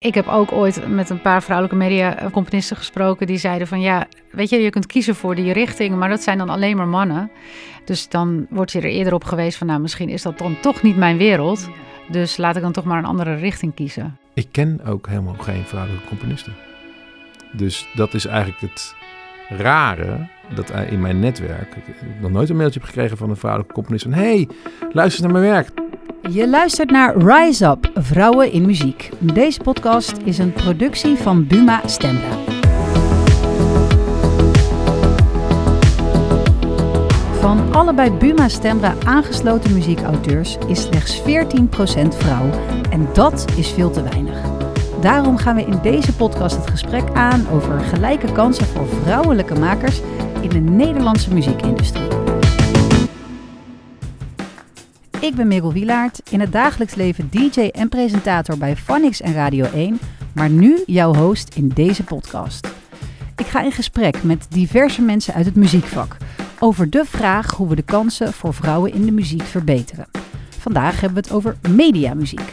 Ik heb ook ooit met een paar vrouwelijke mediacomponisten gesproken die zeiden van ja, weet je, je kunt kiezen voor die richting, maar dat zijn dan alleen maar mannen. Dus dan wordt je er eerder op geweest van nou, misschien is dat dan toch niet mijn wereld. Dus laat ik dan toch maar een andere richting kiezen. Ik ken ook helemaal geen vrouwelijke componisten. Dus dat is eigenlijk het rare dat in mijn netwerk ik nog nooit een mailtje heb gekregen van een vrouwelijke componist van hey, luister naar mijn werk. Je luistert naar Rise Up, Vrouwen in Muziek. Deze podcast is een productie van Buma Stemra. Van alle bij Buma Stemra aangesloten muziekauteurs is slechts 14% vrouw. En dat is veel te weinig. Daarom gaan we in deze podcast het gesprek aan over gelijke kansen voor vrouwelijke makers in de Nederlandse muziekindustrie. Ik ben Merel Wielaert, in het dagelijks leven DJ en presentator bij Phonix en Radio 1, maar nu jouw host in deze podcast. Ik ga in gesprek met diverse mensen uit het muziekvak over de vraag hoe we de kansen voor vrouwen in de muziek verbeteren. Vandaag hebben we het over mediamuziek.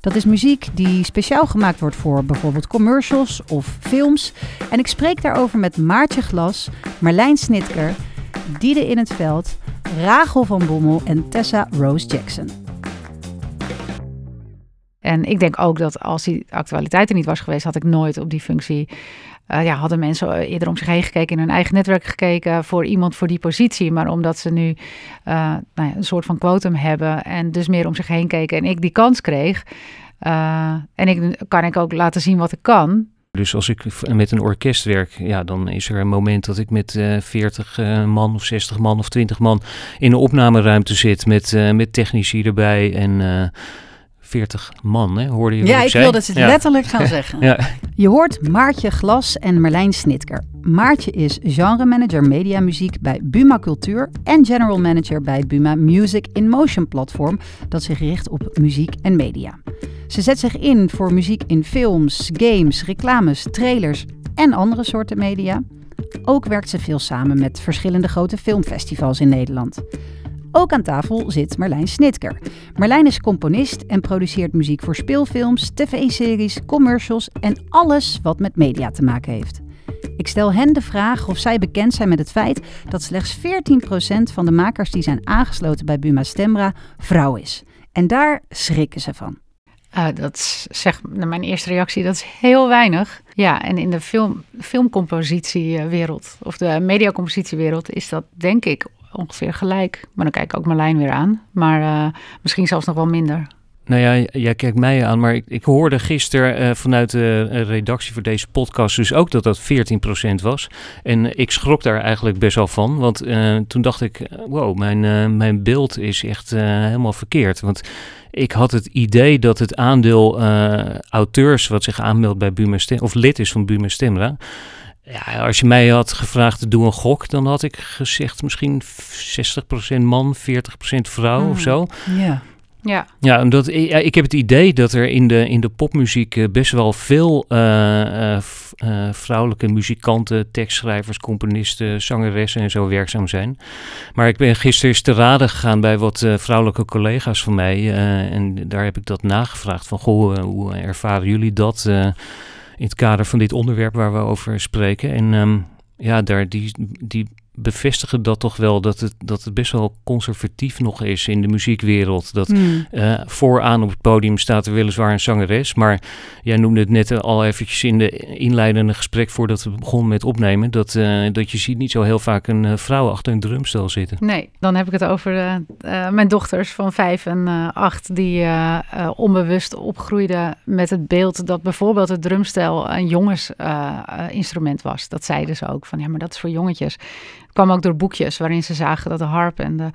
Dat is muziek die speciaal gemaakt wordt voor bijvoorbeeld commercials of films. En ik spreek daarover met Maartje Glas, Marlijn Snitker, Diede in het Veld, Rachel van Bommel en Tessa Rose Jackson. En ik denk ook dat als die actualiteit er niet was geweest, had ik nooit op die functie. Uh, ja, hadden mensen eerder om zich heen gekeken, in hun eigen netwerk gekeken voor iemand voor die positie. Maar omdat ze nu uh, nou ja, een soort van quotum hebben en dus meer om zich heen keken en ik die kans kreeg. Uh, en ik kan ik ook laten zien wat ik kan. Dus als ik met een orkest werk, ja, dan is er een moment dat ik met uh, 40 uh, man of 60 man of 20 man in een opnameruimte zit met, uh, met technici erbij en 40 man, hè? hoorde je Ja, ik zei? wilde het letterlijk gaan zeggen. ja. Je hoort Maartje Glas en Merlijn Snitker. Maartje is genre-manager mediamuziek bij Buma Cultuur en general manager bij Buma Music in Motion platform dat zich richt op muziek en media. Ze zet zich in voor muziek in films, games, reclames, trailers en andere soorten media. Ook werkt ze veel samen met verschillende grote filmfestivals in Nederland. Ook aan tafel zit Marlijn Snitker. Marlijn is componist en produceert muziek voor speelfilms, tv-series, commercials en alles wat met media te maken heeft. Ik stel hen de vraag of zij bekend zijn met het feit dat slechts 14% van de makers die zijn aangesloten bij Buma Stemra vrouw is. En daar schrikken ze van. Uh, dat zegt mijn eerste reactie, dat is heel weinig. Ja, en in de film, filmcompositiewereld of de mediacompositiewereld is dat denk ik ongeveer gelijk. Maar dan kijk ik ook Marlijn weer aan. Maar uh, misschien zelfs nog wel minder. Nou ja, jij kijkt mij aan, maar ik, ik hoorde gisteren uh, vanuit de uh, redactie voor deze podcast dus ook dat dat 14% was. En ik schrok daar eigenlijk best wel van, want toen dacht ik, wow, mijn, mijn beeld is echt helemaal verkeerd. Want ik had het idee dat het aandeel auteurs wat zich aanmeldt bij Buma Stemra, of lid is van Buma Stemra, ja, als je mij had gevraagd, doe een gok, dan had ik gezegd misschien 60% man, 40% vrouw mm. of zo. Ja. Ja, ja omdat, ja, ik heb het idee dat er in de, in de popmuziek best wel veel uh, uh, uh, vrouwelijke muzikanten, tekstschrijvers, componisten, zangeressen en zo werkzaam zijn. Maar ik ben gisteren eens te raden gegaan bij wat vrouwelijke collega's van mij. en daar heb ik dat nagevraagd van, goh, hoe ervaren jullie dat in het kader van dit onderwerp waar we over spreken? En um, ja, daar die, die bevestigen dat toch wel dat het, dat het best wel conservatief nog is in de muziekwereld. Dat mm. uh, vooraan op het podium staat er weliswaar een zangeres. Maar jij noemde het net al eventjes in de inleidende gesprek voordat we begonnen met opnemen. Dat, uh, dat je ziet niet zo heel vaak een uh, vrouw achter een drumstel zitten. Nee, dan heb ik het over mijn dochters van vijf en acht. Die onbewust opgroeiden met het beeld dat bijvoorbeeld het drumstel een jongensinstrument was. Dat zeiden ze ook van ja, maar dat is voor jongetjes kwam ook door boekjes waarin ze zagen dat de harp en de,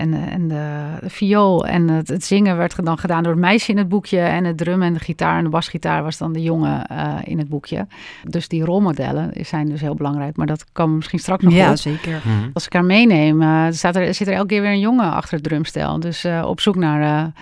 en de, en de, de viool en het, het, zingen werd dan gedaan door het meisje in het boekje. En het drum en de gitaar en de basgitaar was dan de jongen uh, in het boekje. Dus die rolmodellen zijn dus heel belangrijk. Maar dat kan misschien straks nog Ja, zeker. Mm-hmm. Als ik haar meeneem, uh, staat er, zit er elke keer weer een jongen achter het drumstel. Dus uh, op zoek naar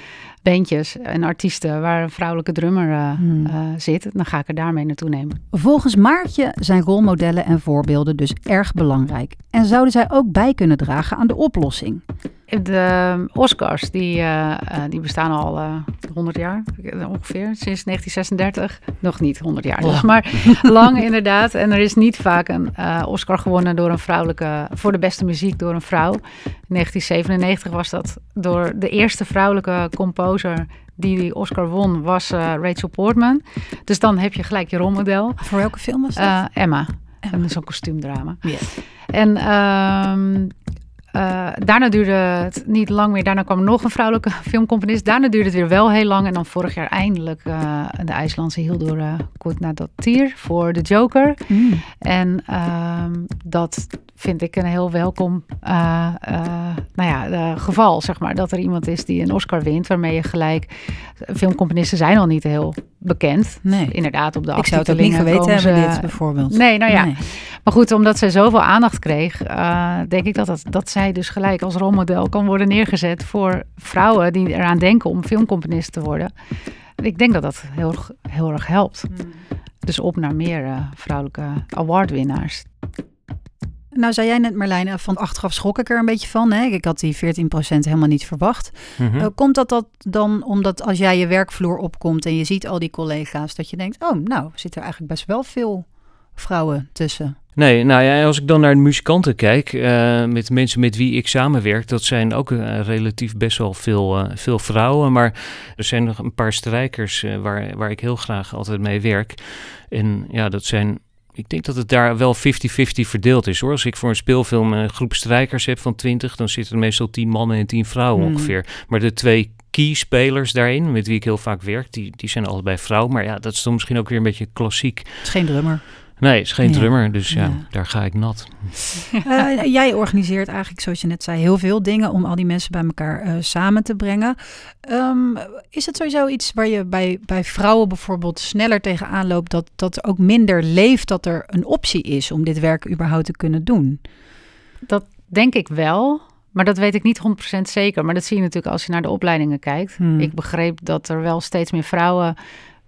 bandjes en artiesten waar een vrouwelijke drummer uh, hmm. uh, zit, dan ga ik er daarmee naartoe nemen. Volgens Maartje zijn rolmodellen en voorbeelden dus erg belangrijk en zouden zij ook bij kunnen dragen aan de oplossing. De Oscars, die, uh, die bestaan al uh, 100 jaar ongeveer, sinds 1936. Nog niet 100 jaar, dus, maar lang inderdaad. En er is niet vaak een uh, Oscar gewonnen door een vrouwelijke, voor de beste muziek door een vrouw. In 1997 was dat door de eerste vrouwelijke composer die die Oscar won, was Rachel Portman. Dus dan heb je gelijk je rolmodel. Voor welke film was dat? Emma. En zo'n kostuumdrama. Yes. En um, uh, daarna duurde het niet lang meer. Daarna kwam nog een vrouwelijke filmcomponist. Daarna duurde het weer wel heel lang. En dan vorig jaar eindelijk uh, de IJslandse Hildur uh, Kutnadottir voor de Joker. Mm. En ehm, dat vind ik een heel welkom nou ja, geval, zeg maar. Dat er iemand is die een Oscar wint, waarmee je gelijk... Filmcomponisten zijn al niet heel bekend. Nee. Inderdaad, op de Ik zou het ook niet geweten hebben, dit bijvoorbeeld. Nee, nou ja. Nee. Maar goed, omdat zij zoveel aandacht kreeg, denk ik dat, dat, dat zij dus gelijk als rolmodel kan worden neergezet voor vrouwen die eraan denken om filmcomponist te worden. Ik denk dat dat heel, heel erg helpt. Hmm. Dus op naar meer uh, vrouwelijke awardwinnaars. Nou, zei jij net Marlijn, eh, van achteraf schrok ik er een beetje van. Hè? Ik had die 14% helemaal niet verwacht. Mm -hmm. uh, komt dat, dat dan omdat als jij je werkvloer opkomt en je ziet al die collega's, dat je denkt, oh nou, zit er eigenlijk best wel veel vrouwen tussen? Nee, nou ja, als ik dan naar de muzikanten kijk, uh, met mensen met wie ik samenwerk, dat zijn ook uh, relatief best wel veel, uh, veel vrouwen. Maar er zijn nog een paar strijkers waar, waar ik heel graag altijd mee werk. En ja, dat zijn ik denk dat het daar wel 50-50 verdeeld is hoor. Als ik voor een speelfilm een groep strijkers heb van 20, dan zitten er meestal 10 mannen en 10 vrouwen hmm. ongeveer. Maar de twee key-spelers daarin, met wie ik heel vaak werk, die, die zijn allebei vrouw. Maar ja, dat is dan misschien ook weer een beetje klassiek. Het is geen drummer. Nee, het is geen drummer, dus ja, daar ga ik nat. Uh, jij organiseert eigenlijk, zoals je net zei, heel veel dingen om al die mensen bij elkaar uh, samen te brengen. Um, is het sowieso iets waar je bij, bij vrouwen bijvoorbeeld sneller tegenaan loopt, dat, dat ook minder leeft dat er een optie is om dit werk überhaupt te kunnen doen? Dat denk ik wel. Maar dat weet ik niet 100% zeker. Maar dat zie je natuurlijk als je naar de opleidingen kijkt. Hmm. Ik begreep dat er wel steeds meer vrouwen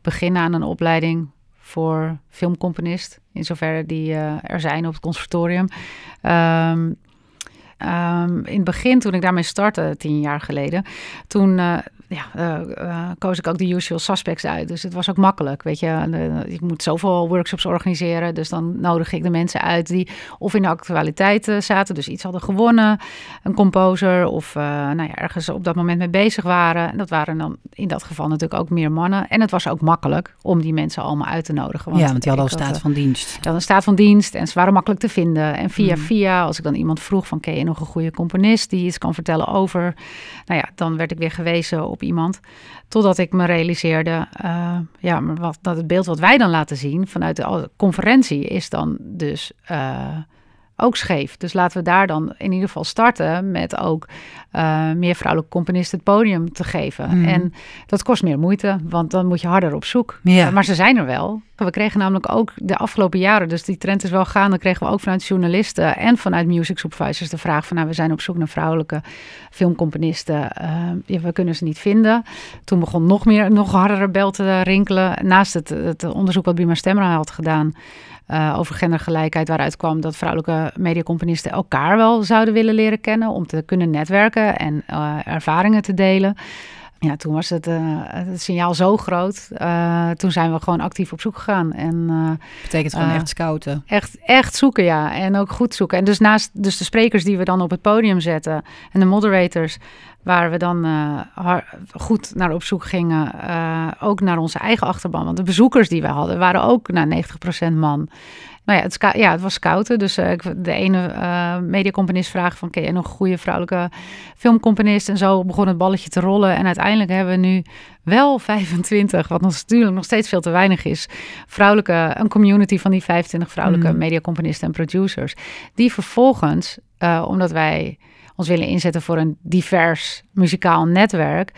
beginnen aan een opleiding voor filmcomponist, in zoverre die uh, er zijn op het conservatorium. Um, um, in het begin, toen ik daarmee startte, tien jaar geleden, toen uh, ja, uh, koos ik ook de usual suspects uit. Dus het was ook makkelijk, weet je. Uh, ik moet zoveel workshops organiseren, dus dan nodig ik de mensen uit die of in de actualiteit zaten, dus iets hadden gewonnen, een composer of nou ja, ergens op dat moment mee bezig waren. En dat waren dan in dat geval natuurlijk ook meer mannen. En het was ook makkelijk om die mensen allemaal uit te nodigen. Want ja, want die hadden al staat van dienst. Die hadden staat van dienst en ze waren makkelijk te vinden. En via mm. via, als ik dan iemand vroeg van, ken je nog een goede componist die iets kan vertellen over, nou ja, dan werd ik weer gewezen op iemand. Totdat ik me realiseerde, uh, ja, wat, dat het beeld wat wij dan laten zien vanuit de conferentie is dan dus uh, ook scheef. Dus laten we daar dan in ieder geval starten met ook uh, meer vrouwelijke componisten het podium te geven. Mm. En dat kost meer moeite, want dan moet je harder op zoek. Ja. Maar ze zijn er wel. We kregen namelijk ook de afgelopen jaren, dus die trend is wel gaande, kregen we ook vanuit journalisten en vanuit music supervisors de vraag van, nou, we zijn op zoek naar vrouwelijke filmcomponisten. Uh, ja, we kunnen ze niet vinden. Toen begon nog meer, nog harder bel te rinkelen. Naast het, het onderzoek wat Bima Stemra had gedaan, uh, over gendergelijkheid, waaruit kwam dat vrouwelijke mediacomponisten elkaar wel zouden willen leren kennen om te kunnen netwerken en uh, ervaringen te delen. Ja, toen was het, uh, het signaal zo groot. toen zijn we gewoon actief op zoek gegaan. En, Betekent gewoon echt scouten? Echt, echt zoeken, ja. En ook goed zoeken. En dus naast dus de sprekers die we dan op het podium zetten en de moderators, Waar we dan uh, goed naar op zoek gingen. Uh, ook naar onze eigen achterban. Want de bezoekers die we hadden waren ook naar 90% man. Nou ja, het, ja, het was scouten. Dus uh, de ene uh, mediacomponist vraagt van... ken je nog een goede vrouwelijke filmcomponist? En zo begon het balletje te rollen. En uiteindelijk hebben we nu wel 25... wat natuurlijk nog steeds veel te weinig is... vrouwelijke, een community van die 25 vrouwelijke mm. mediacomponisten en producers. Die vervolgens, uh, omdat wij ons willen inzetten voor een divers muzikaal netwerk.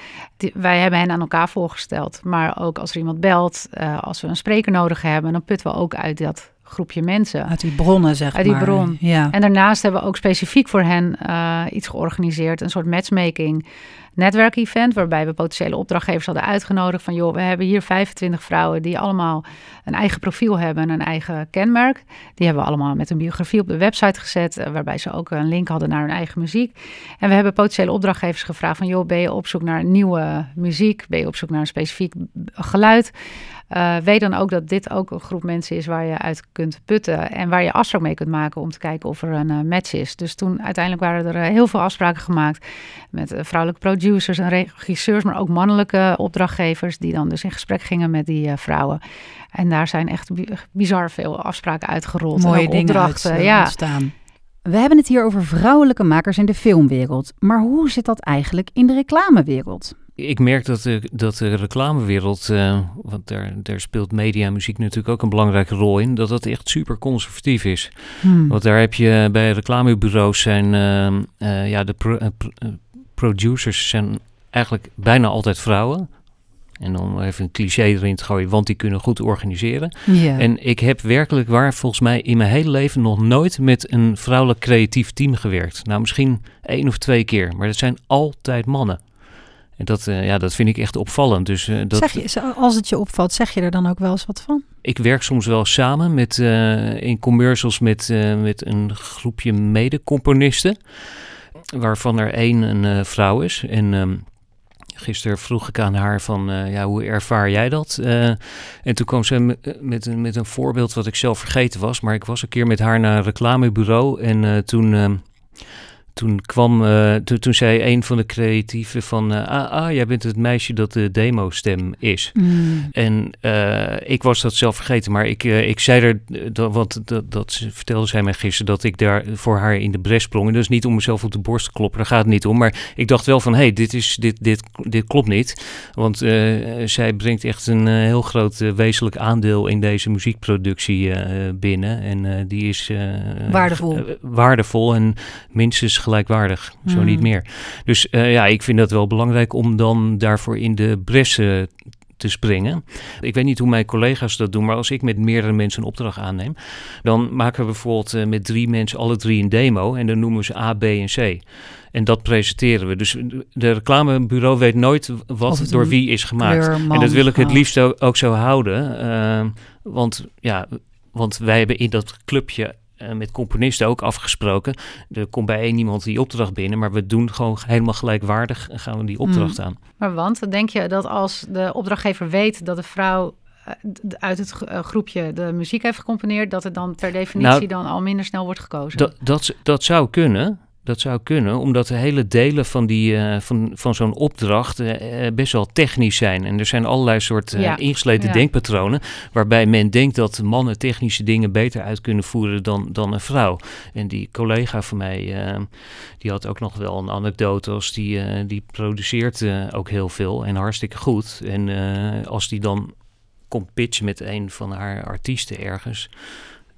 wij hebben hen aan elkaar voorgesteld. Maar ook als er iemand belt, uh, als we een spreker nodig hebben, dan putten we ook uit dat groepje mensen. Uit die bronnen, zeg Uit die bron. Ja. En daarnaast hebben we ook specifiek voor hen uh, iets georganiseerd, een soort matchmaking. netwerkevent waarbij we potentiële opdrachtgevers hadden uitgenodigd van joh, we hebben hier 25 vrouwen die allemaal een eigen profiel hebben en een eigen kenmerk. Die hebben we allemaal met een biografie op de website gezet, eh, waarbij ze ook een link hadden naar hun eigen muziek. En we hebben potentiële opdrachtgevers gevraagd van joh, ben je op zoek naar nieuwe muziek? Ben je op zoek naar een specifiek geluid? Uh, weet dan ook dat dit ook een groep mensen is waar je uit kunt putten en waar je afspraak mee kunt maken om te kijken of er een uh, match is. Dus toen uiteindelijk waren er uh, heel veel afspraken gemaakt met vrouwelijke producers en regisseurs, maar ook mannelijke opdrachtgevers die dan dus in gesprek gingen met die vrouwen. En daar zijn echt bizar veel afspraken uitgerold. Mooie dingen opdrachten, uit, ja. ontstaan. We hebben het hier over vrouwelijke makers in de filmwereld. Maar hoe zit dat eigenlijk in de reclamewereld? Ik merk dat de, dat de reclamewereld, uh, want daar, daar speelt media en muziek natuurlijk ook een belangrijke rol in, dat dat echt super conservatief is. Hmm. Want daar heb je bij reclamebureaus zijn, uh, ja, de pro, producers zijn eigenlijk bijna altijd vrouwen. En om even een cliché erin te gooien, want die kunnen goed organiseren. En ik heb werkelijk waar, volgens mij in mijn hele leven nog nooit met een vrouwelijk creatief team gewerkt. Nou, misschien één of twee keer, maar dat zijn altijd mannen. En dat, uh, ja, dat vind ik echt opvallend. Dus, uh, dat, zeg je, als het je opvalt, zeg je er dan ook wel eens wat van? Ik werk soms wel samen met, uh, in commercials met, met een groepje mede-componisten. Waarvan er één een vrouw is. En um, gisteren vroeg ik aan haar van, ja, hoe ervaar jij dat? en toen kwam ze met, een, met een voorbeeld wat ik zelf vergeten was. Maar ik was een keer met haar naar een reclamebureau. En toen ehm, toen kwam, uh, toen zei een van de creatieven van, uh, ah, ah, jij bent het meisje dat de demo-stem is. Mm. En uh, ik was dat zelf vergeten, maar ik, ik zei er, dat, want dat, dat vertelde zij mij gisteren, dat ik daar voor haar in de bres sprong. En dus niet om mezelf op de borst te kloppen, daar gaat het niet om. Maar ik dacht wel van, hé, hey, dit, is, dit, dit, dit klopt niet. Want zij brengt echt een heel groot wezenlijk aandeel in deze muziekproductie binnen. En die is waardevol. waardevol en minstens gelijkwaardig, zo niet hmm. meer. Dus uh, ja, ik vind dat wel belangrijk om dan daarvoor in de bressen te springen. Ik weet niet hoe mijn collega's dat doen, maar als ik met meerdere mensen een opdracht aanneem, dan maken we bijvoorbeeld uh, met drie mensen alle drie een demo en dan noemen we ze A, B en C. En dat presenteren we. Dus de reclamebureau weet nooit wat door wie is gemaakt. en dat wil ik het liefst ook, ook zo houden. Uh, want ja, want wij hebben in dat clubje uh, met componisten ook afgesproken. Er komt bij één iemand die opdracht binnen, maar we doen gewoon helemaal gelijkwaardig en gaan we die opdracht mm. aan. Maar want, denk je dat als de opdrachtgever weet dat de vrouw eh, uit het eh, groepje de muziek heeft gecomponeerd, dat het dan per definitie nou, dan al minder snel wordt gekozen? Dat, dat, dat zou kunnen. Dat zou kunnen, omdat de hele delen van, die, uh, van, van zo'n opdracht uh, best wel technisch zijn. En er zijn allerlei soort uh, ingesleten denkpatronen, waarbij men denkt dat mannen technische dingen beter uit kunnen voeren dan, dan een vrouw. En die collega van mij, die had ook nog wel een anekdote als die, die produceert ook heel veel en hartstikke goed. En als die dan komt pitchen met een van haar artiesten ergens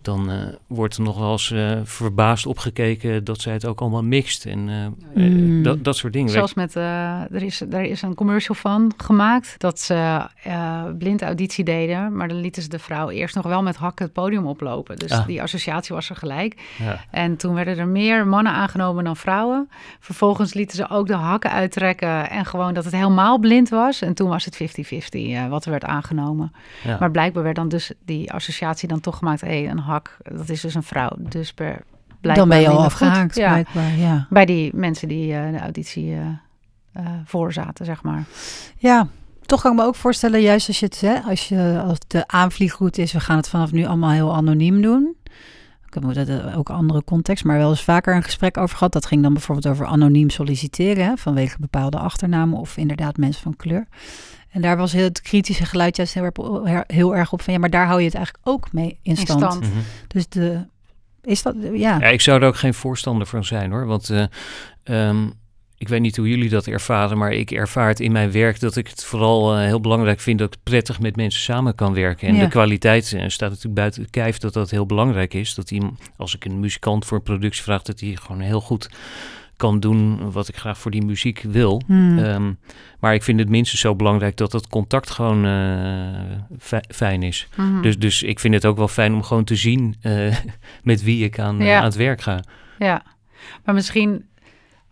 dan uh, wordt er nog wel eens uh, verbaasd opgekeken dat zij het ook allemaal mixt en uh, mm. dat, dat soort dingen. Zelfs met, er, is, er is een commercial van gemaakt dat ze blind auditie deden, maar dan lieten ze de vrouw eerst nog wel met hakken het podium oplopen. Dus ah. die associatie was er gelijk. Ja. En toen werden er meer mannen aangenomen dan vrouwen. Vervolgens lieten ze ook de hakken uittrekken en gewoon dat het helemaal blind was. En toen was het 50-50 wat er werd aangenomen. Ja. Maar blijkbaar werd dan dus die associatie dan toch gemaakt, hey, een dat is dus een vrouw. Dus per Dan ben je al afgehaakt, ja. blijkbaar. Ja. Bij die mensen die uh, de auditie uh, uh, voorzaten, zeg maar. Ja, toch kan ik me ook voorstellen, juist als je het, hè, als je als de aanvliegroute is, we gaan het vanaf nu allemaal heel anoniem doen. Ik heb dat ook andere context, maar wel eens vaker een gesprek over gehad. Dat ging dan bijvoorbeeld over anoniem solliciteren hè, vanwege bepaalde achternamen of inderdaad mensen van kleur. En daar was het kritische geluid juist heel erg, heel erg op van ja, maar daar hou je het eigenlijk ook mee in stand. In stand. Mhm. Dus de, is dat, ja. ja. Ik zou er ook geen voorstander van zijn hoor, want uh, um, ik weet niet hoe jullie dat ervaren, maar ik ervaar het in mijn werk dat ik het vooral uh, heel belangrijk vind dat ik prettig met mensen samen kan werken. En de kwaliteit uh, staat natuurlijk buiten kijf dat dat heel belangrijk is. Dat hij, als ik een muzikant voor een productie vraag, dat hij gewoon heel goed kan doen wat ik graag voor die muziek wil. Hmm. Ehm, maar ik vind het minstens zo belangrijk dat het contact gewoon uh, fijn is. Hmm. Dus, dus ik vind het ook wel fijn om gewoon te zien uh, met wie ik aan, aan het werk ga. Ja, maar misschien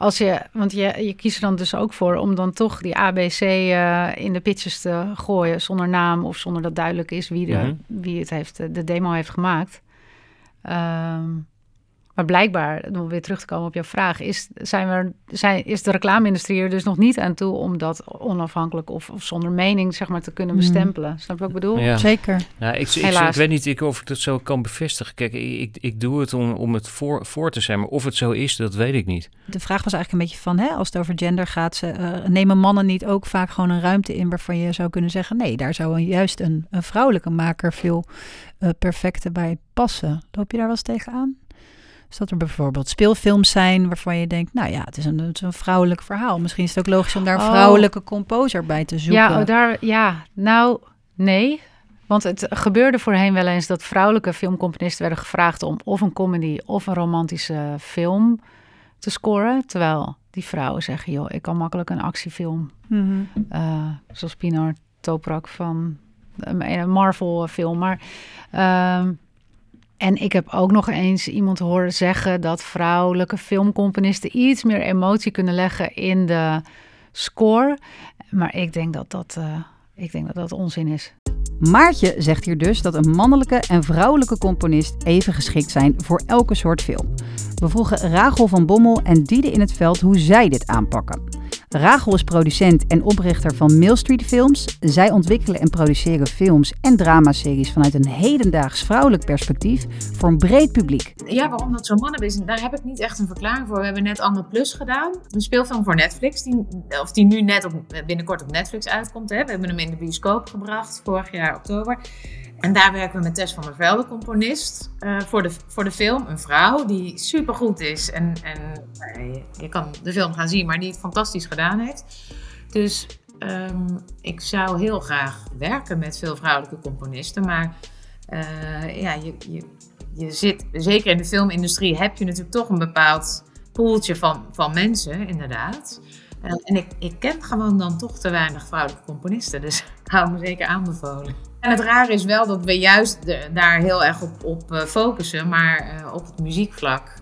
als je, want je, je kiest er dan dus ook voor om dan toch die ABC uh, in de pitches te gooien zonder naam of zonder dat duidelijk is wie, de, Mhm. wie het heeft, de demo heeft gemaakt. Ehm, maar blijkbaar, om weer terug te komen op jouw vraag, is, zijn we, zijn, is de reclame-industrie er dus nog niet aan toe om dat onafhankelijk of, of zonder mening zeg maar, te kunnen Mhm. bestempelen. Snap je wat ik bedoel? Ja. Zeker. Nou, ik, ik, ik, weet niet ik, of ik dat zo kan bevestigen. Kijk, ik, ik, ik doe het om, om het voor, voor te zijn, maar of het zo is, dat weet ik niet. De vraag was eigenlijk een beetje van, hè, als het over gender gaat, ze, eh, nemen mannen niet ook vaak gewoon een ruimte in waarvan je zou kunnen zeggen, nee, daar zou een, juist een, een vrouwelijke maker veel eh, perfecter bij passen. Loop je daar wel eens tegenaan? Dus dat er bijvoorbeeld speelfilms zijn waarvan je denkt, nou ja, het is een, het is een vrouwelijk verhaal. Misschien is het ook logisch om daar een Oh. vrouwelijke composer bij te zoeken. Ja, oh, daar, ja, nou, nee. Want het gebeurde voorheen wel eens dat vrouwelijke filmcomponisten werden gevraagd om of een comedy of een romantische film te scoren. Terwijl die vrouwen zeggen, joh, ik kan makkelijk een actiefilm. Eh, zoals Pinar Toprak van een een Marvel-film. Maar, ehm, en ik heb ook nog eens iemand horen zeggen dat vrouwelijke filmcomponisten iets meer emotie kunnen leggen in de score. Maar ik denk dat dat, eh, ik denk dat, dat onzin is. Maartje zegt hier dus dat een mannelijke en vrouwelijke componist even geschikt zijn voor elke soort film. We vroegen Rachel van Bommel en Diede in het Veld hoe zij dit aanpakken. Rachel is producent en oprichter van Mill Street Films. Zij ontwikkelen en produceren films en dramaseries vanuit een hedendaags vrouwelijk perspectief voor een breed publiek. Ja, waarom dat zo'n mannenbusiness, daar heb ik niet echt een verklaring voor. We hebben net Anne Plus gedaan, een speelfilm voor Netflix, die, of die nu net op, binnenkort op Netflix uitkomt. Hè. We hebben hem in de bioscoop gebracht, vorig jaar oktober. En daar werken we met Tess van der Velde, componist, eh, voor, de, voor de film. Een vrouw die supergoed is en, en ja, je, kan de film gaan zien, maar die het fantastisch gedaan heeft. Dus ehm, ik zou heel graag werken met veel vrouwelijke componisten, maar eh, ja, je, je, je zit, zeker in de filmindustrie, heb je natuurlijk toch een bepaald poeltje van, van mensen, inderdaad. Eh, en ik, ik ken gewoon dan toch te weinig vrouwelijke componisten, dus hou me zeker aanbevolen. En het rare is wel dat we juist daar heel erg op, op eh, focussen, maar eh, op het muziekvlak.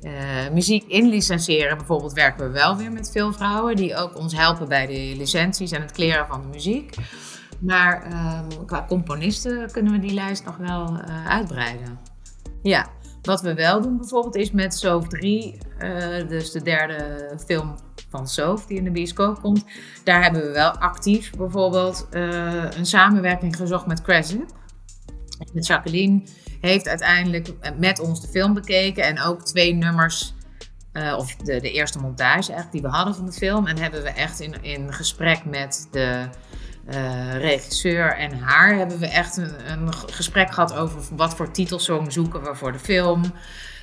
eh, muziek inlicenseren bijvoorbeeld werken we wel weer met veel vrouwen die ook ons helpen bij de licenties en het kleren van de muziek. Maar ehm, qua componisten kunnen we die lijst nog wel uitbreiden. Ja, wat we wel doen bijvoorbeeld is met Soof 3, eh, dus de derde film van Soof die in de bioscoop komt. Daar hebben we wel actief bijvoorbeeld eh, een samenwerking gezocht met Cresip. Met Jacqueline heeft uiteindelijk met ons de film bekeken en ook twee nummers, eh, of de, de eerste montage eigenlijk die we hadden van de film. En hebben we echt in, in gesprek met de eh, regisseur en haar hebben we echt een, een gesprek gehad over wat voor titelsong zoeken we voor de film.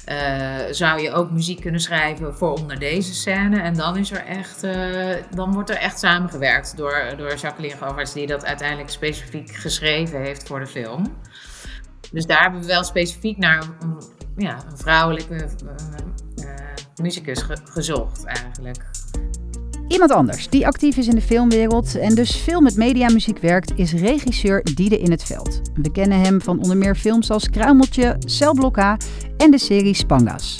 Eh, zou je ook muziek kunnen schrijven voor onder deze scène? En dan is er echt, eh, dan wordt er echt samengewerkt door, door Jacqueline Govaerts, die dat uiteindelijk specifiek geschreven heeft voor de film. Dus daar hebben we wel specifiek naar een, ja, een vrouwelijke eh, muzikus ge- gezocht eigenlijk. Iemand anders die actief is in de filmwereld en dus veel met mediamuziek werkt, is regisseur Diede in het Veld. We kennen hem van onder meer films als Kruimeltje, Celblokka en de serie Spangas.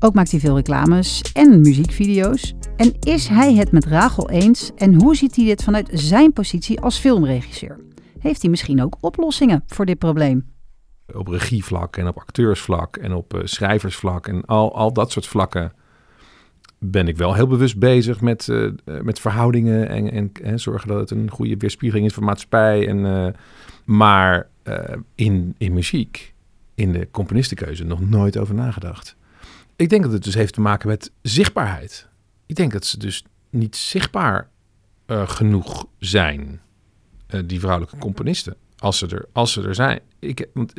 Ook maakt hij veel reclames en muziekvideo's. En is hij het met Rachel eens en hoe ziet hij dit vanuit zijn positie als filmregisseur? Heeft hij misschien ook oplossingen voor dit probleem? Op regievlak en op acteursvlak en op eh, schrijversvlak en al, al dat soort vlakken ben ik wel heel bewust bezig met, eh, met verhoudingen en, en hè, zorgen dat het een goede weerspiegeling is van maatschappij. En, eh, maar eh, in, in muziek, in de componistenkeuze, nog nooit over nagedacht. Ik denk dat het dus heeft te maken met zichtbaarheid. Ik denk dat ze dus niet zichtbaar genoeg zijn, die vrouwelijke componisten. Als ze er, als ze er zijn. Ik, want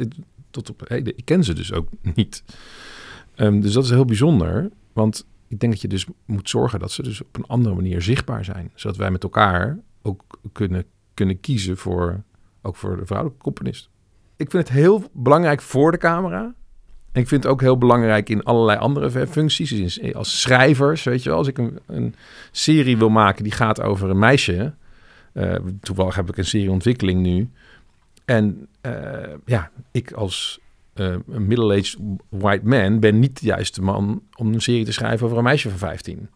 tot op ik ken ze dus ook niet. Ehm, dus dat is heel bijzonder. Want ik denk dat je dus moet zorgen dat ze dus op een andere manier zichtbaar zijn. Zodat wij met elkaar ook kunnen, kunnen kiezen voor, ook voor de vrouwelijke componist. Ik vind het heel belangrijk voor de camera. En ik vind het ook heel belangrijk in allerlei andere functies. Dus als schrijvers, weet je wel. Als ik een, een serie wil maken die gaat over een meisje. eh, toevallig heb ik een serie ontwikkeling nu. En eh, ja, ik als eh, een middle-aged white man ben niet de juiste man om een serie te schrijven over een meisje van 15.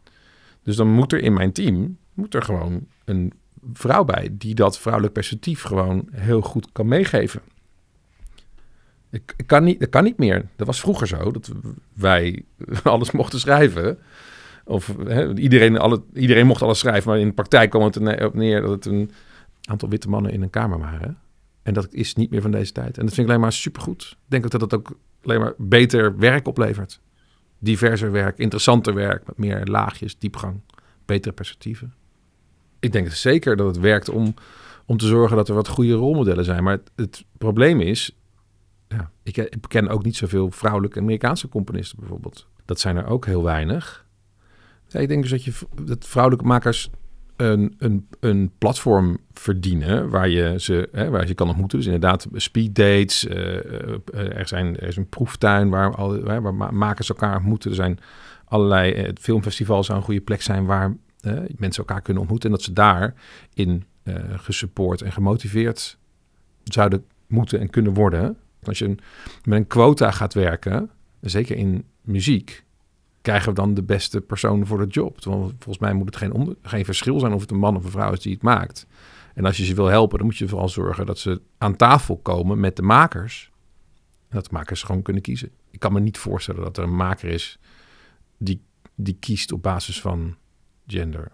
Dus dan moet er in mijn team moet er gewoon een vrouw bij die dat vrouwelijk perspectief gewoon heel goed kan meegeven. Ik, kan niet, dat kan niet meer. Dat was vroeger zo, dat wij alles mochten schrijven. Of iedereen, alle, iedereen mocht alles schrijven, maar in de praktijk kwam het erop neer dat het een aantal witte mannen in een kamer waren. En dat is niet meer van deze tijd. En dat vind ik alleen maar supergoed. Ik denk dat het ook alleen maar beter werk oplevert. Diverser werk, interessanter werk, met meer laagjes, diepgang, betere perspectieven. Ik denk zeker dat het werkt om, om te zorgen dat er wat goede rolmodellen zijn. Maar het, probleem is, ja, ik, ken ook niet zoveel vrouwelijke Amerikaanse componisten bijvoorbeeld. Dat zijn er ook heel weinig. Ik denk dus dat, je, dat vrouwelijke makers een, een, een platform verdienen waar je ze hè, waar je kan ontmoeten. Dus inderdaad, speed dates. Uh, er, zijn, er is een proeftuin waar, al, waar makers elkaar ontmoeten. Er zijn allerlei uh, filmfestivals zou een goede plek zijn waar mensen elkaar kunnen ontmoeten. En dat ze daarin gesupport en gemotiveerd zouden moeten en kunnen worden. Als je een, met een quota gaat werken, zeker in muziek, krijgen we dan de beste persoon voor de job? Want volgens mij moet het geen, geen verschil zijn of het een man of een vrouw is die het maakt. En als je ze wil helpen, dan moet je vooral zorgen dat ze aan tafel komen met de makers. En dat de makers gewoon kunnen kiezen. Ik kan me niet voorstellen dat er een maker is die, die kiest op basis van gender.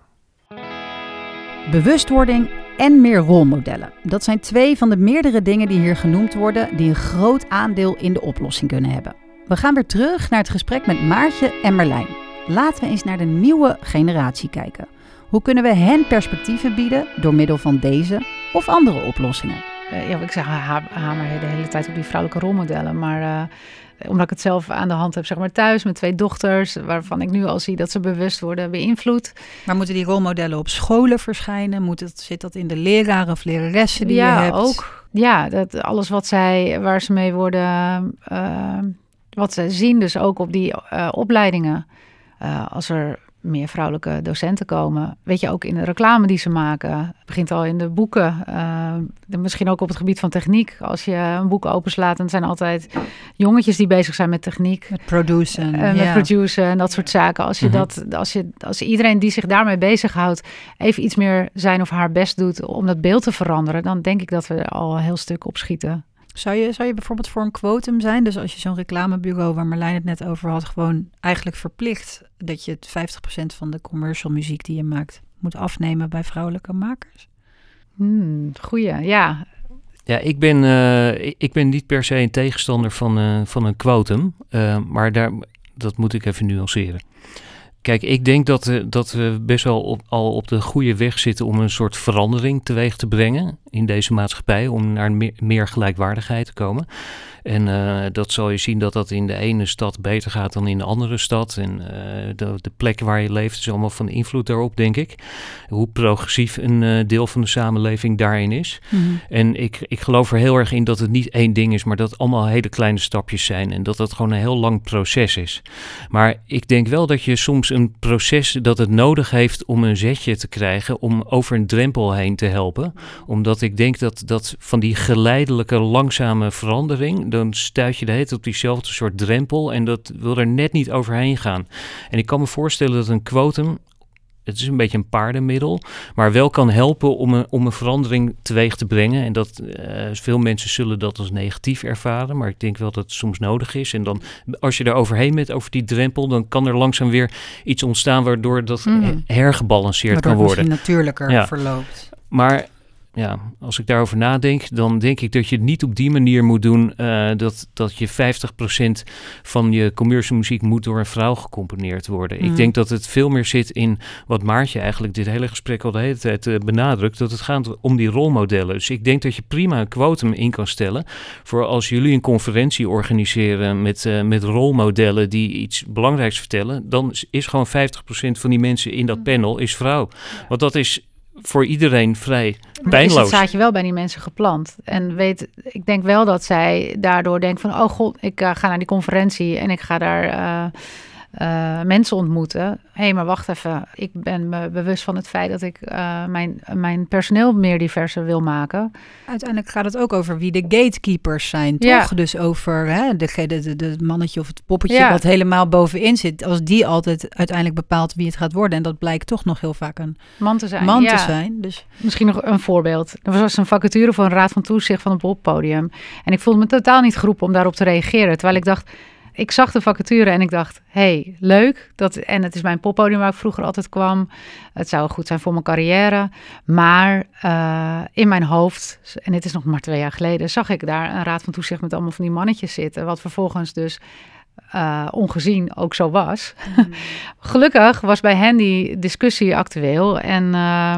Bewustwording en meer rolmodellen. Dat zijn twee van de meerdere dingen die hier genoemd worden, die een groot aandeel in de oplossing kunnen hebben. We gaan weer terug naar het gesprek met Maartje en Merlijn. Laten we eens naar de nieuwe generatie kijken. Hoe kunnen we hen perspectieven bieden door middel van deze of andere oplossingen? Uh, ja, ik zeg hamer de hele tijd op die vrouwelijke rolmodellen, maar uh, omdat ik het zelf aan de hand heb, zeg maar thuis met twee dochters, waarvan ik nu al zie dat ze bewust worden beïnvloed. Maar moeten die rolmodellen op scholen verschijnen? Moet het, zit dat in de leraren of leraressen die ja, je hebt? ook. Ja, dat alles wat zij, waar ze mee worden uh, wat ze zien dus ook op die uh, opleidingen. Uh, als er meer vrouwelijke docenten komen. Weet je, ook in de reclame die ze maken. Het begint al in de boeken. Uh, misschien ook op het gebied van techniek. Als je een boek openslaat, dan zijn altijd jongetjes die bezig zijn met techniek. Met produceren. Uh, met produceren en dat soort zaken. Als, je mm -hmm. dat, als, je, als iedereen die zich daarmee bezighoudt... even iets meer zijn of haar best doet om dat beeld te veranderen... dan denk ik dat we er al een heel stuk op schieten. Zou je, zou je bijvoorbeeld voor een quotum zijn? Dus als je zo'n reclamebureau waar Marlijn het net over had, gewoon eigenlijk verplicht dat je het 50% van de commercial muziek die je maakt moet afnemen bij vrouwelijke makers? Hmm, goeie, ja. Ja, ik ben, uh, ik ben niet per se een tegenstander van, uh, van een quotum, uh, maar daar, dat moet ik even nuanceren. Kijk, ik denk dat, uh, dat we best wel op, al op de goede weg zitten om een soort verandering teweeg te brengen in deze maatschappij, om naar meer gelijkwaardigheid te komen. En uh, dat zal je zien dat dat in de ene stad beter gaat dan in de andere stad. En uh, de, de, plek waar je leeft is allemaal van invloed daarop, denk ik. Hoe progressief een uh, deel van de samenleving daarin is. Mm-hmm. En ik, ik geloof er heel erg in dat het niet één ding is, maar dat het allemaal hele kleine stapjes zijn. En dat dat gewoon een heel lang proces is. Maar ik denk wel dat je soms een proces dat het nodig heeft om een zetje te krijgen, om over een drempel heen te helpen. Omdat ik denk dat, dat van die geleidelijke, langzame verandering dan stuit je de hele op diezelfde soort drempel en dat wil er net niet overheen gaan. En ik kan me voorstellen dat een quotum het is een beetje een paardenmiddel, maar wel kan helpen om een, om een verandering teweeg te brengen. En dat uh, veel mensen zullen dat als negatief ervaren, maar ik denk wel dat het soms nodig is. En dan, als je er overheen bent, over die drempel, dan kan er langzaam weer iets ontstaan waardoor dat mm. hergebalanceerd waardoor kan worden. Het natuurlijker ja. verloopt. Maar ja, als ik daarover nadenk, dan denk ik dat je het niet op die manier moet doen uh, dat, dat je 50% van je commercial muziek moet door een vrouw gecomponeerd worden. Mm. Ik denk dat het veel meer zit in wat Maartje eigenlijk dit hele gesprek al de hele tijd uh, benadrukt, dat het gaat om die rolmodellen. Dus ik denk dat je prima een quotum in kan stellen voor als jullie een conferentie organiseren met, uh, met rolmodellen die iets belangrijks vertellen, dan is gewoon 50% van die mensen in dat panel is vrouw. Want dat is voor iedereen vrij pijnloos. Is het zaadje wel bij die mensen geplant. En weet, ik denk wel dat zij daardoor denken van... oh god, ik uh, ga naar die conferentie en ik ga daar... Uh, eh, mensen ontmoeten. Hé, hey, maar wacht even. Ik ben me bewust van het feit dat ik uh, mijn, mijn personeel meer diverser wil maken. Uiteindelijk gaat het ook over wie de gatekeepers zijn, toch? Ja. Dus over hè, de, de, de, mannetje of het poppetje ja. wat helemaal bovenin zit. Als die altijd uiteindelijk bepaalt wie het gaat worden. En dat blijkt toch nog heel vaak een man te zijn. Man ja. te zijn dus. Misschien nog een voorbeeld. Er was een vacature voor een raad van toezicht van een poppodium. En ik voelde me totaal niet geroepen om daarop te reageren. Terwijl ik dacht ik zag de vacature en ik dacht, hey, leuk. Dat, en het is mijn poppodium waar ik vroeger altijd kwam. Het zou goed zijn voor mijn carrière. Maar uh, in mijn hoofd, en dit is nog maar twee jaar geleden, zag ik daar een raad van toezicht met allemaal van die mannetjes zitten. Wat vervolgens dus uh, ongezien ook zo was. Mm. Gelukkig was bij hen die discussie actueel. En uh,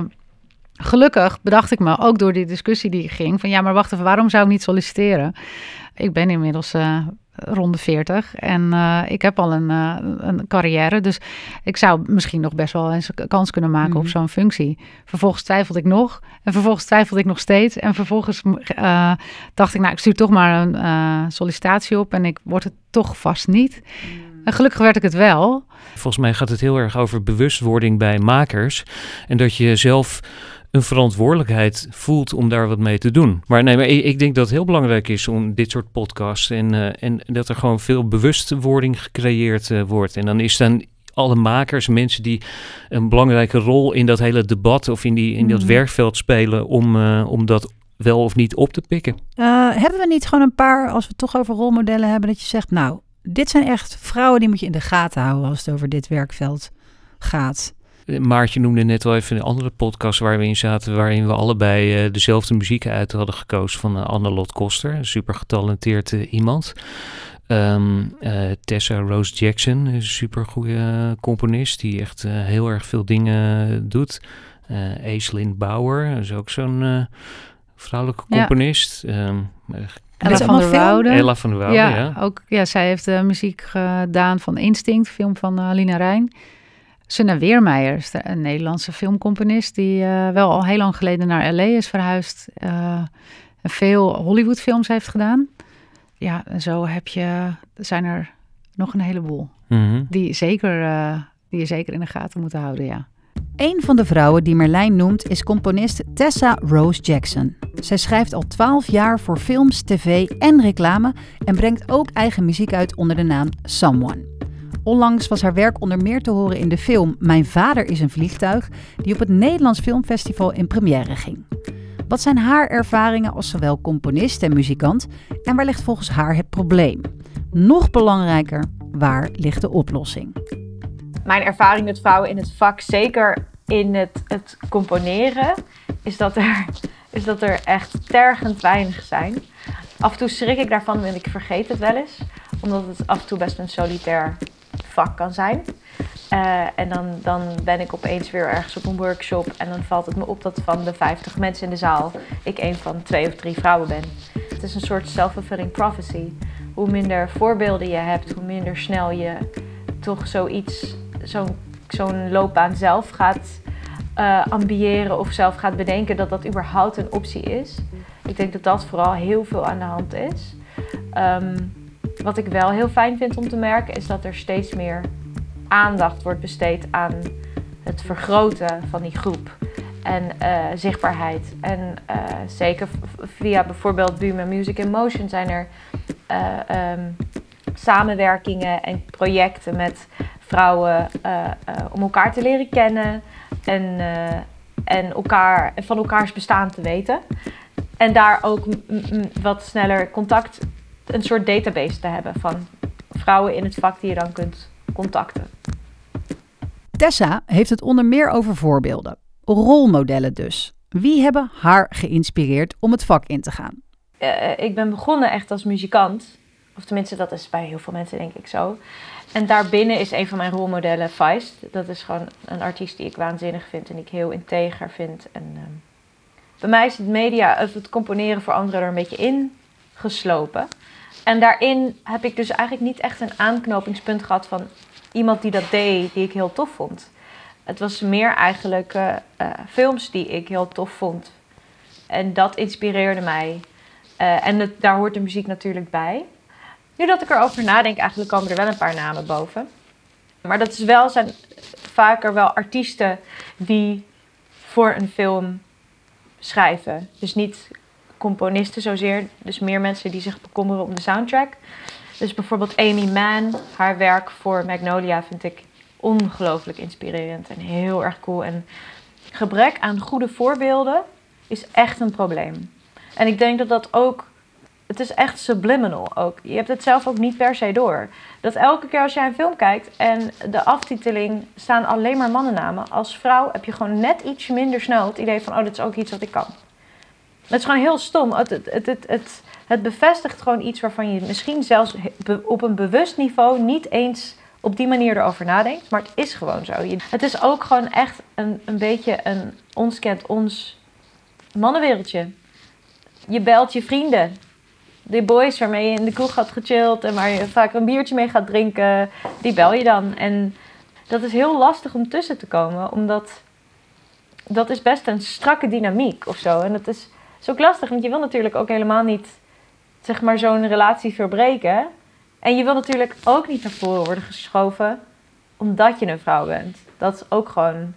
gelukkig bedacht ik me, ook door die discussie die ging, van ja, maar wacht even, waarom zou ik niet solliciteren? Ik ben inmiddels uh, rond de 40 en uh, ik heb al een, uh, een carrière, dus ik zou misschien nog best wel eens een kans kunnen maken mm. op zo'n functie. Vervolgens twijfelde ik nog en vervolgens twijfelde ik nog steeds en vervolgens dacht ik, nou, ik stuur toch maar een sollicitatie op en ik word het toch vast niet. Mm. En gelukkig werd ik het wel. Volgens mij gaat het heel erg over bewustwording bij makers en dat je zelf een verantwoordelijkheid voelt om daar wat mee te doen. Maar nee, maar ik, ik denk dat het heel belangrijk is om dit soort podcasts en, uh, en dat er gewoon veel bewustwording gecreëerd uh, wordt. En dan is dan alle makers, mensen die een belangrijke rol in dat hele debat of in, die, in dat mm. werkveld spelen om, uh, om dat wel of niet op te pikken. hebben we niet gewoon een paar, als we het toch over rolmodellen hebben, dat je zegt, nou, dit zijn echt vrouwen die moet je in de gaten houden als het over dit werkveld gaat. Maartje noemde net wel even een andere podcast waar we in zaten, waarin we allebei uh, dezelfde muziek uit hadden gekozen van uh, Annelot Koster, een super getalenteerd uh, iemand. Um, Tessa Rose Jackson is een super goede componist die echt heel erg veel dingen doet. Uh, Aislinn Bauer is ook zo'n vrouwelijke componist. Ja. Um, Ella van der Woude. Ella van der Woude, ja. ja. Ook, ja zij heeft de muziek gedaan van Instinct, film van Alina Rijn. Sunna Weermeijer een Nederlandse filmcomponist die uh, wel al heel lang geleden naar LA is verhuisd. Uh, en veel Hollywoodfilms heeft gedaan. Ja, en zo heb je, zijn er nog een heleboel. Mm -hmm. die, zeker, uh, die je zeker in de gaten moet houden, ja. Een van de vrouwen die Merlijn noemt is componist Tessa Rose Jackson. Zij schrijft al 12 jaar voor films, tv en reclame en brengt ook eigen muziek uit onder de naam Someone. Onlangs was haar werk onder meer te horen in de film Mijn vader is een vliegtuig, die op het Nederlands Filmfestival in première ging. Wat zijn haar ervaringen als zowel componist en muzikant en waar ligt volgens haar het probleem? Nog belangrijker, waar ligt de oplossing? Mijn ervaring met vrouwen in het vak, zeker in het, het componeren, is dat, er, is dat er echt tergend weinig zijn. Af en toe schrik ik daarvan en ik vergeet het wel eens, omdat het af en toe best een solitair kan zijn. Uh, en dan, dan ben ik opeens weer ergens op een workshop en dan valt het me op dat van de 50 mensen in de zaal ik een van twee of drie vrouwen ben. Het is een soort self-fulfilling prophecy. Hoe minder voorbeelden je hebt, hoe minder snel je toch zoiets, zo'n loopbaan zelf gaat uh, ambiëren of zelf gaat bedenken dat dat überhaupt een optie is. Ik denk dat dat vooral heel veel aan de hand is. Um, wat ik wel heel fijn vind om te merken is dat er steeds meer aandacht wordt besteed aan het vergroten van die groep en uh, zichtbaarheid. En uh, zeker via bijvoorbeeld Buma Music in Motion zijn er uh, um, samenwerkingen en projecten met vrouwen om elkaar te leren kennen en, en elkaar, van elkaars bestaan te weten. En daar ook wat sneller contact een soort database te hebben van vrouwen in het vak die je dan kunt contacten. Tessa heeft het onder meer over voorbeelden, rolmodellen dus. Wie hebben haar geïnspireerd om het vak in te gaan? Uh, ik ben begonnen echt als muzikant. Of tenminste, dat is bij heel veel mensen denk ik zo. En daarbinnen is een van mijn rolmodellen Feist. Dat is gewoon een artiest die ik waanzinnig vind en die ik heel integer vind. En, uh, bij mij is het media, het componeren voor anderen er een beetje ingeslopen. En daarin heb ik dus eigenlijk niet echt een aanknopingspunt gehad van iemand die dat deed, die ik heel tof vond. Het was meer eigenlijk uh, uh, films die ik heel tof vond. En dat inspireerde mij. Uh, en het, daar hoort de muziek natuurlijk bij. Nu dat ik erover nadenk, eigenlijk komen er wel een paar namen boven. Maar dat is wel, zijn vaker wel artiesten die voor een film schrijven. Dus niet componisten zozeer, dus meer mensen die zich bekommeren om de soundtrack. Dus bijvoorbeeld Amy Mann, haar werk voor Magnolia vind ik ongelooflijk inspirerend en heel erg cool. En gebrek aan goede voorbeelden is echt een probleem. En ik denk dat dat ook. Het is echt subliminal ook. Je hebt het zelf ook niet per se door. Dat elke keer als jij een film kijkt en de aftiteling staan alleen maar mannennamen. Als vrouw heb je gewoon net iets minder snel het idee van: oh, dat is ook iets wat ik kan. Het is gewoon heel stom. Het, het, het, het, bevestigt gewoon iets waarvan je misschien zelfs op een bewust niveau niet eens op die manier erover nadenkt. Maar het is gewoon zo. Het is ook gewoon echt een, een beetje een ons kent ons mannenwereldje. Je belt je vrienden. Die boys waarmee je in de kroeg gaat gechilled en waar je vaak een biertje mee gaat drinken, die bel je dan. En dat is heel lastig om tussen te komen, omdat dat is best een strakke dynamiek of zo. En dat is, is ook lastig, want je wil natuurlijk ook helemaal niet zeg maar zo'n relatie verbreken. En je wil natuurlijk ook niet naar voren worden geschoven omdat je een vrouw bent. Dat is ook gewoon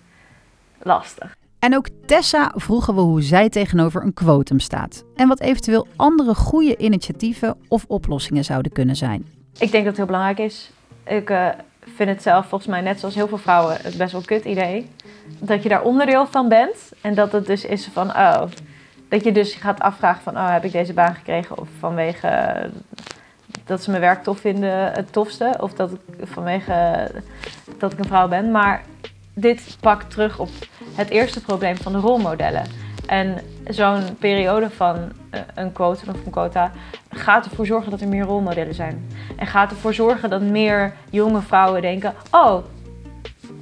lastig. En ook Tessa vroegen we hoe zij tegenover een quotum staat. En wat eventueel andere goede initiatieven of oplossingen zouden kunnen zijn. Ik denk dat het heel belangrijk is. Ik eh, vind het zelf volgens mij net zoals heel veel vrouwen het best wel kut idee. Dat je daar onderdeel van bent. En dat het dus is van, oh... Dat je dus gaat afvragen van, oh, heb ik deze baan gekregen? Of vanwege eh, dat ze mijn werk tof vinden het tofste. Of dat vanwege eh, dat ik een vrouw ben. Maar dit pakt terug op het eerste probleem van de rolmodellen. En zo'n periode van eh, een quota of een quota gaat ervoor zorgen dat er meer rolmodellen zijn. En gaat ervoor zorgen dat meer jonge vrouwen denken: oh,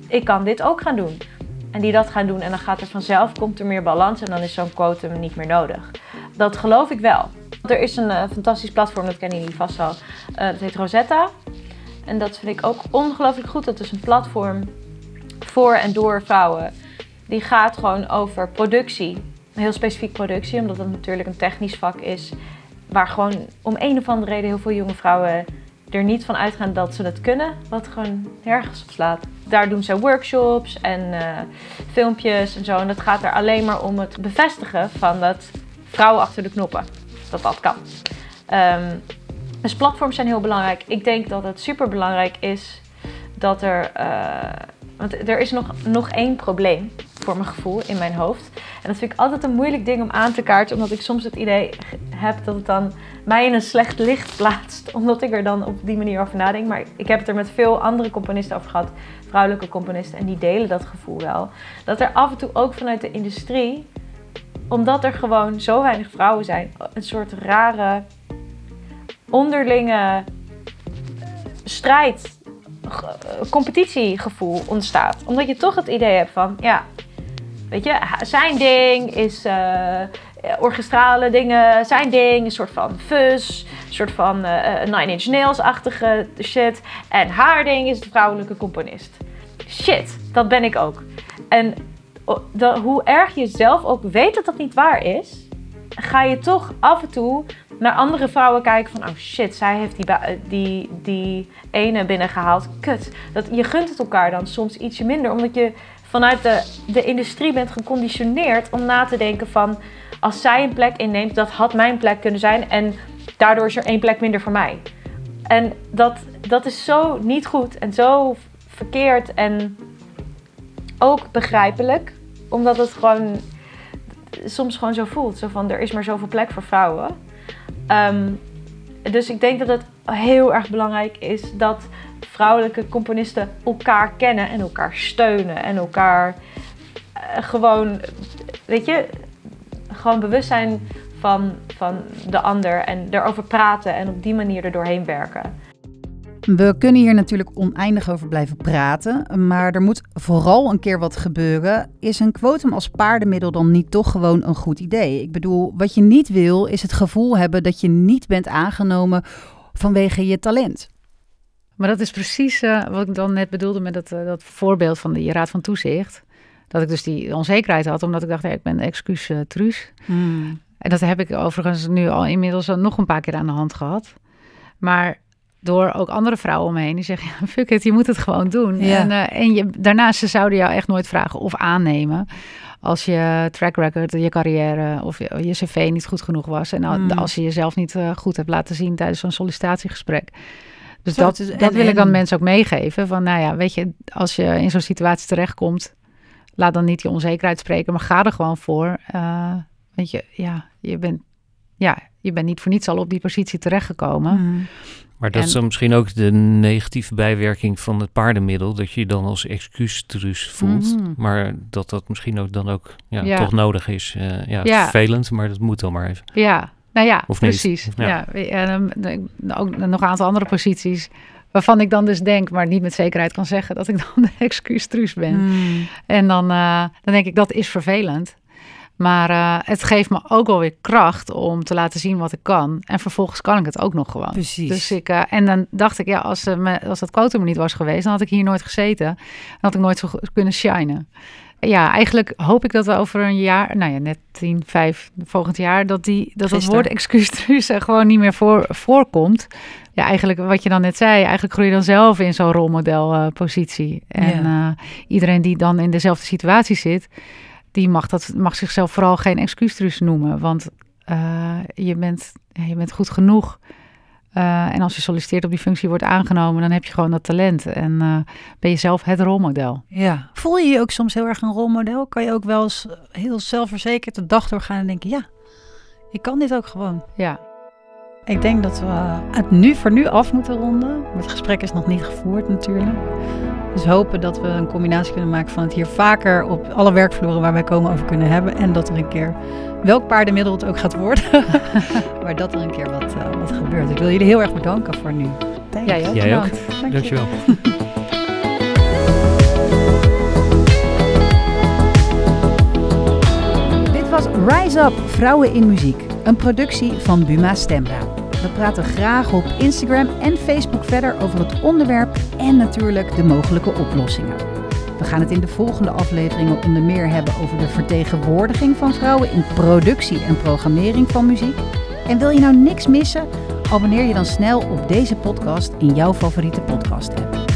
ik kan dit ook gaan doen. En die dat gaan doen. En dan gaat er vanzelf, komt er meer balans en dan is zo'n quotum niet meer nodig. Dat geloof ik wel. Er is een eh, fantastisch platform, dat kennen jullie vast al. Eh, dat heet Rosetta. En dat vind ik ook ongelooflijk goed. Dat is een platform voor en door vrouwen. Die gaat gewoon over productie. Heel specifiek productie, omdat het natuurlijk een technisch vak is. Waar gewoon om een of andere reden heel veel jonge vrouwen er niet van uitgaan dat ze het kunnen. Wat gewoon nergens op slaat. Daar doen ze workshops en eh, filmpjes en zo. En dat gaat er alleen maar om het bevestigen van dat vrouwen achter de knoppen. Dat dat kan. Ehm, dus platforms zijn heel belangrijk. Ik denk dat het super belangrijk is dat er. eh, want er is nog, nog één probleem voor mijn gevoel in mijn hoofd. En dat vind ik altijd een moeilijk ding om aan te kaarten, omdat ik soms het idee heb dat het dan mij in een slecht licht plaatst, omdat ik er dan op die manier over nadenk. Maar ik heb het er met veel andere componisten over gehad, vrouwelijke componisten, en die delen dat gevoel wel. Dat er af en toe ook vanuit de industrie, omdat er gewoon zo weinig vrouwen zijn, een soort rare onderlinge strijd, competitiegevoel ontstaat. Omdat je toch het idee hebt van, ja, weet je, zijn ding is eh, orchestrale dingen. Zijn ding is een soort van fuzz, een soort van eh, Nine Inch Nails-achtige shit. En haar ding is de vrouwelijke componist. Shit, dat ben ik ook. En hoe erg je zelf ook weet dat dat niet waar is, ga je toch af en toe naar andere vrouwen kijken van, oh shit, zij heeft die, ba- die, die ene binnengehaald. Kut. Dat, je gunt het elkaar dan soms ietsje minder, omdat je vanuit de, de industrie bent geconditioneerd om na te denken van, als zij een plek inneemt, dat had mijn plek kunnen zijn en daardoor is er één plek minder voor mij. En dat, dat is zo niet goed en zo verkeerd en ook begrijpelijk, omdat het gewoon soms gewoon zo voelt. Zo van, er is maar zoveel plek voor vrouwen. Ehm, dus ik denk dat het heel erg belangrijk is dat vrouwelijke componisten elkaar kennen en elkaar steunen. En elkaar eh, gewoon, weet je, gewoon bewust zijn van, van de ander. En erover praten en op die manier er doorheen werken. We kunnen hier natuurlijk oneindig over blijven praten, maar er moet vooral een keer wat gebeuren. Is een quotum als paardenmiddel dan niet toch gewoon een goed idee? Ik bedoel, wat je niet wil is het gevoel hebben dat je niet bent aangenomen vanwege je talent. Maar dat is precies eh, wat ik dan net bedoelde met dat, eh, dat voorbeeld van de Raad van Toezicht. Dat ik dus die onzekerheid had, omdat ik dacht, ik ben excuus uh, truus. En dat heb ik overigens nu al inmiddels nog een paar keer aan de hand gehad. Maar door ook andere vrouwen om me heen die zeggen, ja, fuck it, je moet het gewoon doen. Ja. En, eh, en je, daarnaast, ze zouden jou echt nooit vragen of aannemen als je track record, je carrière of je, je cv niet goed genoeg was. En Mm. als je jezelf niet eh, goed hebt laten zien tijdens zo'n sollicitatiegesprek. Dus Zo, dat, en- wil ik dan en- mensen ook meegeven. Van nou ja, weet je, als je in zo'n situatie terechtkomt, laat dan niet die onzekerheid spreken, maar ga er gewoon voor. Eh, weet je, ja, je bent, ja, je bent niet voor niets al op die positie terechtgekomen. Mm. Maar dat En- is dan misschien ook de negatieve bijwerking van het paardenmiddel. Dat je je dan als excuustruus voelt. Mhm. Maar dat dat misschien ook dan ook ja, Ja. toch nodig is. Eh, ja, het is Ja. vervelend, maar dat moet dan maar even. Ja, nou ja, Of precies. Ja. Ja. En ehm, ook nog een aantal andere posities waarvan ik dan dus denk, maar niet met zekerheid kan zeggen dat ik dan de excuustruus ben. Mm. En dan, eh, dan denk ik, dat is vervelend. Maar eh, het geeft me ook wel weer kracht om te laten zien wat ik kan. En vervolgens kan ik het ook nog gewoon. Precies. Dus ik, eh, en dan dacht ik, ja, als, eh, me, als dat quotum niet was geweest, dan had ik hier nooit gezeten. Dan had ik nooit zo kunnen shinen. Ja, eigenlijk hoop ik dat we over een jaar, nou ja, net 10, 5, volgend jaar, dat, die, dat Gisteren. woord excuustruus er gewoon niet meer voor, voorkomt. Ja, eigenlijk wat je dan net zei, eigenlijk groei je dan zelf in zo'n rolmodelpositie. en Ja. iedereen die dan in dezelfde situatie zit, die mag, dat, mag zichzelf vooral geen excuustruus noemen. Want eh, je, bent, ja, je bent goed genoeg. Eh, en als je solliciteert op die functie wordt aangenomen, dan heb je gewoon dat talent. En eh, ben je zelf het rolmodel. Ja. Voel je je ook soms heel erg een rolmodel? Kan je ook wel eens heel zelfverzekerd de dag doorgaan en denken, ja, ik kan dit ook gewoon. Ja, Ik denk dat we het nu voor nu af moeten ronden. Het gesprek is nog niet gevoerd natuurlijk. Dus hopen dat we een combinatie kunnen maken van het hier vaker op alle werkvloeren waar wij komen over kunnen hebben. En dat er een keer, welk paardenmiddel het ook gaat worden, maar dat er een keer wat, eh, wat gebeurt. Ik wil jullie heel erg bedanken voor nu. Thanks. jij ook. Jij ook. bedankt. Dank je. Dankjewel. Dit was Rise Up Vrouwen in Muziek, een productie van Buma Stemra. We praten graag op Instagram en Facebook verder over het onderwerp en natuurlijk de mogelijke oplossingen. We gaan het in de volgende afleveringen onder meer hebben over de vertegenwoordiging van vrouwen in productie en programmering van muziek. En wil je nou niks missen? Abonneer je dan snel op deze podcast in jouw favoriete podcast app.